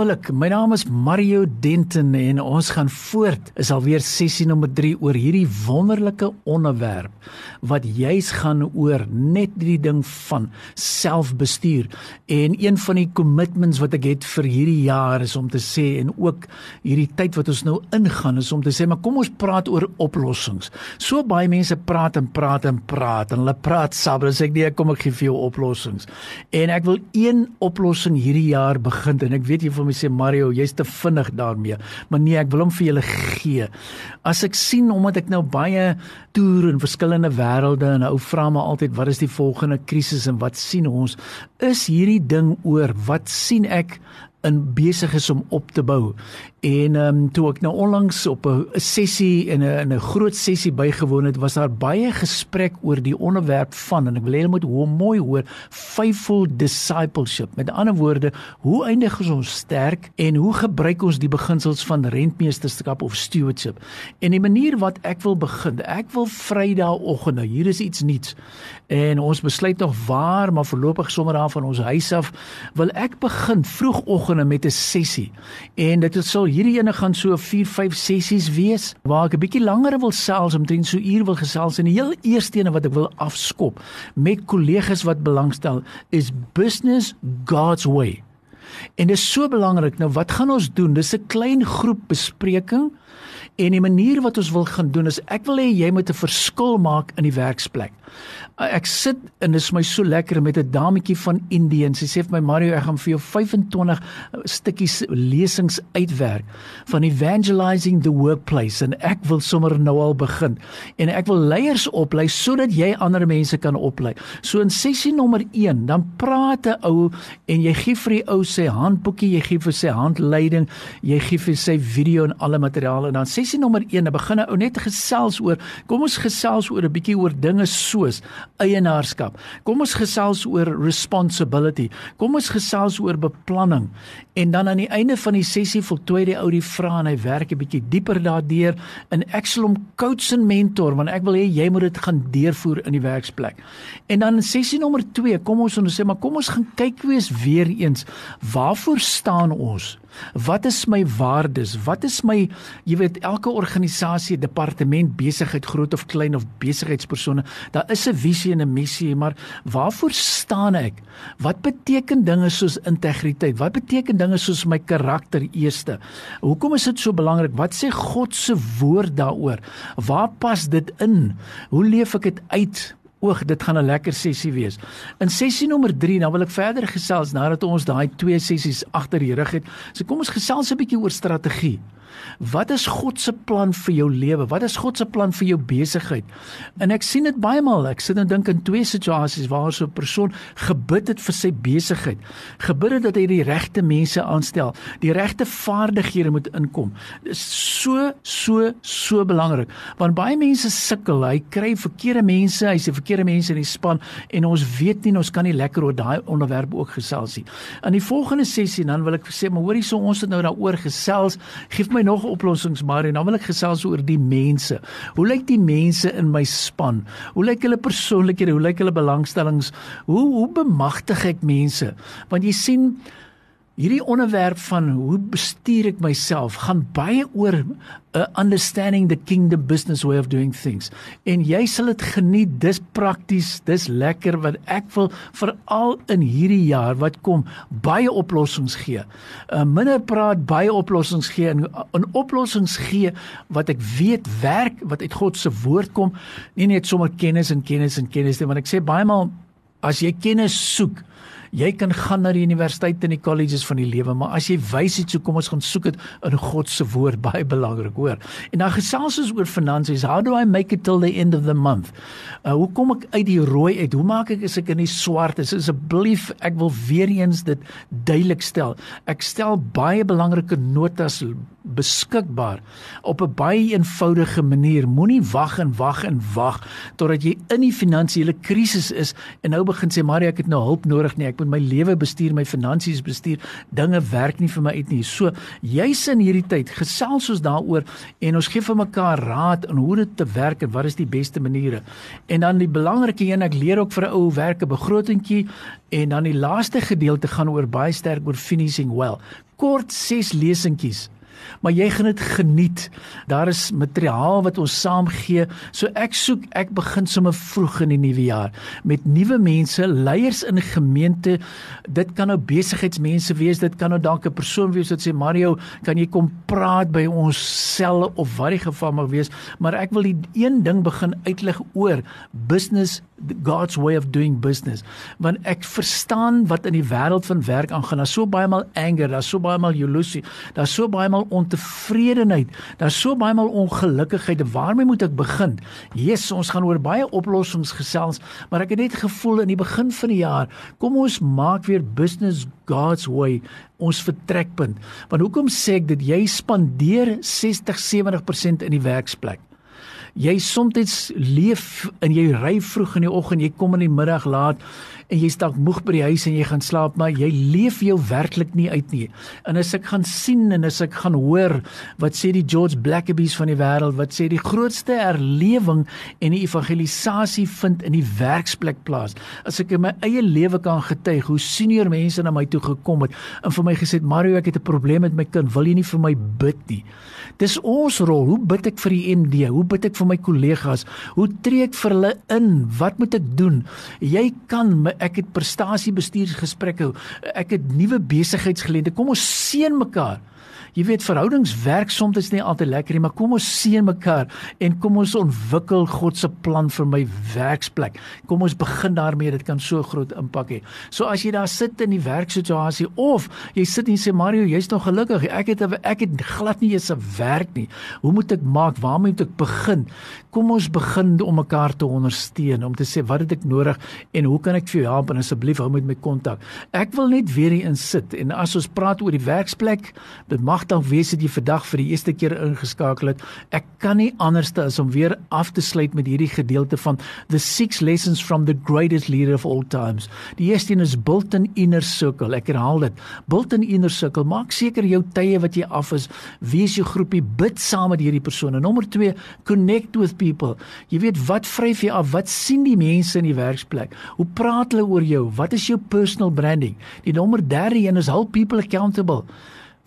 Wonderlik. My naam is Mario Denton en ons gaan voort. Is alweer sessie nommer 3 oor hierdie wonderlike onderwerp wat juis gaan oor net die ding van selfbestuur. En een van die commitments wat ek het vir hierdie jaar is om te sê en ook hierdie tyd wat ons nou ingaan is om te sê maar kom ons praat oor oplossings. So baie mense praat en praat en praat en hulle praat sabber as ek nee kom ek gee vir jou oplossings. En ek wil een oplossing hierdie jaar begin en ek weet jy vir my sê Mario, jy's te vinnig daarmee. Maar nee, ek wil hom vir julle gee. As ek sien omdat ek nou baie toer in verskillende wêrelde en ou vra my altyd wat is die volgende krisis en wat sien ons? Is hierdie ding oor? Wat sien ek in besig is om op te bou. En ehm um, toe ek nou onlangs op 'n sessie en 'n in 'n groot sessie bygewoon het, was daar baie gesprek oor die onderwerp van en ek wil hê julle moet hoe mooi hoor, faithful discipleship. Met ander woorde, hoe eindig ons sterk en hoe gebruik ons die beginsels van rentmeesterskap of stewardship? En die manier wat ek wil begin, ek wil Vrydagoggend, nou hier is iets nuuts. En ons besluit nog waar, maar voorlopig sommer daar van ons huis af, wil ek begin vroegoggende met 'n sessie. En dit sal hierdie ene gaan so 4, 5 sessies wees waar ek 'n bietjie langer wil sels omtrent so uur wil gesels en die heel eerste ene wat ek wil afskop met kollegas wat belangstel is business God's way. En dit is so belangrik. Nou wat gaan ons doen? Dis 'n klein groep bespreking en die manier wat ons wil gaan doen is ek wil hê jy moet 'n verskil maak in die werksplek. Ek sit en dit is my so lekker met 'n dametjie van Indië en sy sê vir my Mario ek gaan vir jou 25 stukkies lesings uitwerk van evangelizing the workplace en ek wil sommer nou al begin en ek wil leiers oplei sodat jy ander mense kan oplei. So in sessie nommer 1 dan praat 'n ou en jy gee vir die ou sy handboekie, jy gee vir sy handleiding, jy gee vir sy video en alle materiaal en dan sessie nommer 1 dan begin 'n ou net gesels oor kom ons gesels oor 'n bietjie oor dinge soos eienaarskap. Kom ons gesels oor responsibility. Kom ons gesels oor beplanning. En dan aan die einde van die sessie voltooi die ou die vrae en hy werk 'n bietjie dieper daardeur en ek sal hom coach en mentor want ek wil hê jy moet dit gaan deurvoer in die werksplek. En dan sessie nommer 2 kom ons en sê maar kom ons gaan kyk wees weer eens waarvoor staan ons? Wat is my waardes? Wat is my jy weet elke organisasie, departement, besigheid, groot of klein of besigheidspersone, daar is 'n visie en 'n missie, maar waarvoor staan ek? Wat beteken dinge soos integriteit? Wat beteken dinge soos my karakter eerste? Hoekom is dit so belangrik? Wat sê God se woord daaroor? Waar pas dit in? Hoe leef ek dit uit? Oog, dit gaan 'n lekker sessie wees. In sessie nommer 3, nou wil ek verder gesels nadat ons daai twee sessies agter die rug het. So kom ons gesels 'n bietjie oor strategie. Wat is God se plan vir jou lewe? Wat is God se plan vir jou besigheid? En ek sien dit baie maal. Ek sit en dink in twee situasies waar so 'n persoon gebid het vir sy besigheid. Gebid het dat hy die regte mense aanstel, die regte vaardighede moet inkom. Dit is so so so belangrik want baie mense sukkel. Hy kry verkeerde mense, hy sê verkeerde mense in die span en ons weet nie ons kan nie lekker oor daai onderwerp ook gesels nie. In die volgende sessie dan wil ek sê maar hoorie so ons het nou daaroor gesels. Geef my nog oplossings maar en dan wil ek gesels oor die mense. Hoe lyk die mense in my span? Hoe lyk hulle persoonlikhede? Hoe lyk hulle belangstellings? Hoe hoe bemagtig ek mense? Want jy sien Hierdie onderwerp van hoe bestuur ek myself gaan baie oor 'n uh, understanding the kingdom business way of doing things. En jy sal dit geniet, dis prakties, dis lekker wat ek wil veral in hierdie jaar wat kom baie oplossings gee. uh, Minder praat baie oplossings gee en 'n oplossings gee wat ek weet werk, wat uit God se woord kom, nie net sommer kennis en kennis en kennis nie, want ek sê baie maal as jy kennis soek Jy kan gaan na die universiteit en die colleges van die lewe, maar as jy wys iets, so kom ons gaan soek dit in God se woord, baie belangrik, hoor. En dan gesels ons oor finansies. How do I make it till the end of the month? Uh, hoe kom ek uit die rooi uit? Hoe maak ek as ek in die swart is? Asseblief, ek wil weer eens dit duidelik stel. Ek stel baie belangrike notas beskikbaar op 'n baie eenvoudige manier. Moenie wag en wag en wag totdat jy in die finansiële krisis is en nou begin sê Maria ek het nou hulp nodig nie. Ek moet my lewe bestuur, my finansies bestuur. Dinge werk nie vir my uit nie. So jy's in hierdie tyd gesels ons daaroor en ons gee vir mekaar raad en hoe dit te werk en wat is die beste maniere. En dan die belangrike een ek leer ook vir 'n ou werke begrotingkie en dan die laaste gedeelte gaan oor baie sterk oor finishing well. Kort 6 lesentjies maar jy gaan dit geniet. Daar is materiaal wat ons saam gee. So ek soek ek begin sommer vroeg in die nuwe jaar met nuwe mense, leiers in gemeente. Dit kan nou besigheidsmense wees, dit kan nou dalk 'n persoon wees wat sê Mario, kan jy kom praat by ons selle of wat die geval mag wees, maar ek wil die een ding begin uitlig oor business God's way of doing business. Want ek verstaan wat in die wêreld van werk aangaan. Daar's so baie maal anger, daar's so baie maal jaloesie, daar's so baie maal ontevredenheid. Daar's so baie maal ongelukkigheid. Waarmee moet ek begin? Jesus, ons gaan oor baie oplossings gesels, maar ek het net gevoel in die begin van die jaar, kom ons maak weer business God's way ons vertrekpunt. Want hoekom sê ek dit jy spandeer 60-70% in die werksplek? Jy soms leef en jy ry vroeg in die oggend, jy kom in die middag laat en jy's dalk moeg by die huis en jy gaan slaap, maar jy leef jou werklik nie uit nie. En as ek gaan sien en as ek gaan hoor wat sê die George Blackaby's van die wêreld, wat sê die grootste herlewing en die evangelisasie vind in die werksplek plaas. As ek in my eie lewe kan getuig hoe senior mense na my toe gekom het en vir my gesê het Mario, ek het 'n probleem met my kind, wil jy nie vir my bid nie? Dis ons rol. Hoe bid ek vir die MD? Hoe bid ek vir my kollegas? Hoe tree ek vir hulle in? Wat moet ek doen? Jy kan my, ek het prestasiebestuursgesprekke, ek het nuwe besigheidsgeleenthede. Kom ons seën mekaar. Jy weet verhoudings werk soms nie altyd lekker nie, maar kom ons seën mekaar en kom ons ontwikkel God se plan vir my werksplek. Kom ons begin daarmee, dit kan so groot impak hê. So as jy daar sit in die werksituasie of jy sit en sê Mario, jy's nog gelukkig. Ek het ek het glad nie eens 'n werk nie. Hoe moet ek maak? Waar moet ek begin? Kom ons begin om mekaar te ondersteun om te sê wat het ek nodig en hoe kan ek vir jou help en asseblief hou met my kontak. Ek wil net weer hier insit en as ons praat oor die werksplek, dit mag dan wees dit jy vandag vir die eerste keer ingeskakel het. Ek kan nie anderste as om weer af te sluit met hierdie gedeelte van the six lessons from the greatest leader of all times. Die eerste een is build an inner circle. Ek herhaal dit. Build an inner circle. Maak seker jou tye wat jy af is, wees jou groepie, bid saam met hierdie persone. Nommer 2, connect with people. Jy weet wat vryf jy af? Wat sien die mense in die werksplek? Hoe praat hulle oor jou? Wat is jou personal branding? Die nommer 3 een is hold people accountable.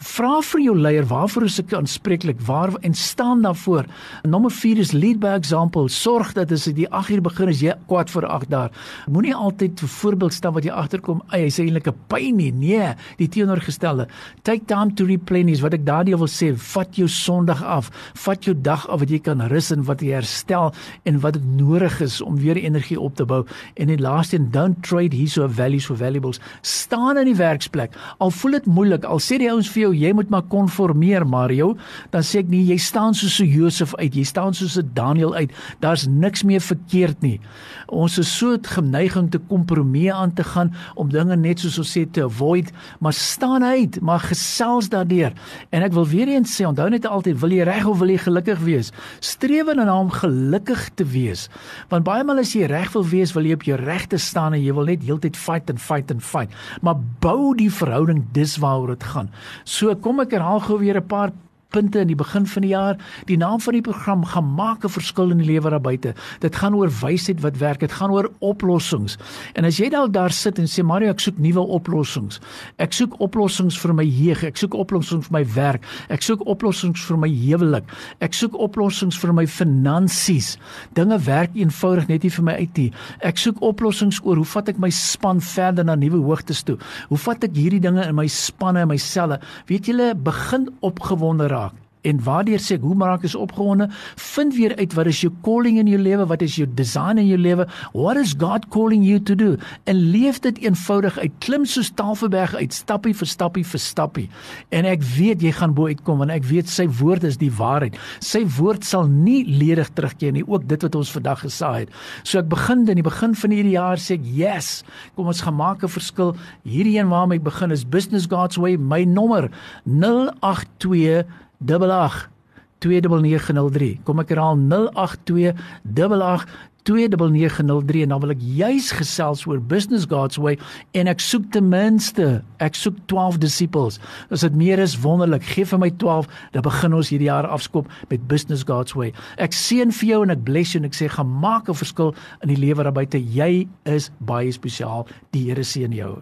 Vra vir jou leier waarvoor is ek aanspreeklik waar en staan daarvoor. Nommer 4 is lead by example. Sorg dat as jy 8 uur begin as jy kwart voor 8 daar. Moenie altyd 'n voorbeeld staan wat jy agterkom. Ey, hy's eintlik 'n pyn nie. Nee, die teenoorgestelde. Take time to replenish wat ek daardie wil sê. Vat jou Sondag af. Vat jou dag af wat jy kan rus en wat jy herstel en wat dit nodig is om weer energie op te bou. En die laaste een, don't trade hierso values for valuables. Staan in die werksplek. Al voel dit moeilik, al sê die ouens vir jou jy moet maar konformeer Mario, dan sê ek nie jy staan soos 'n Josef uit, jy staan soos 'n Daniel uit. Daar's niks meer verkeerd nie. Ons is so geneig om te kompromie aan te gaan om dinge net soos ons sê te avoid, maar staan uit, maar gesels daardeur. En ek wil weer eens sê, onthou net altyd, wil jy reg of wil jy gelukkig wees? Streef na om gelukkig te wees. Want baie maal as jy reg wil wees, wil jy op jou regte staan en jy wil net heeltyd fight and fight and fight. Maar bou die verhouding dis waaroor dit gaan. So kom ek herhaal gou weer 'n paar punte in die begin van die jaar. Die naam van die program gaan maak 'n verskil in die lewe daar buite. Dit gaan oor wysheid wat werk. Dit gaan oor oplossings. En as jy dalk daar sit en sê Mario, ek soek nuwe oplossings. Ek soek oplossings vir my jeug. Ek soek oplossings vir my werk. Ek soek oplossings vir my huwelik. Ek soek oplossings vir my finansies. Dinge werk eenvoudig net nie vir my uit nie. Ek soek oplossings oor hoe vat ek my span verder na nuwe hoogtes toe? Hoe vat ek hierdie dinge in my spanne en my selle? Weet julle, begin opgewonde raak en waardeur sê ek hoe maak ek opgewonde? Vind weer uit wat is jou calling in jou lewe? Wat is jou design in jou lewe? What is god calling you to do? En leef dit eenvoudig uit klim so Tafelberg uit stappie vir stappie vir stappie. En ek weet jy gaan bo uitkom want ek weet sy woord is die waarheid. Sy woord sal nie ledig terugkeer nie ook dit wat ons vandag gesaai het. So ek begin in die begin van hierdie jaar sê ek yes kom ons gaan maak 'n verskil. Hierdie een waarmee ek begin is business god's way my nommer 082 88 29903. Kom ek herhaal 082 88 29903 en dan wil ek juis gesels oor Business God's Way en ek soek ten minste ek soek 12 disippels. As dit meer is wonderlik, gee vir my 12, dan begin ons hierdie jaar afskop met Business God's Way. Ek seën vir jou en ek bless jou en ek sê gaan maak 'n verskil in die lewe daar buite. Jy is baie spesiaal. Die Here seën jou.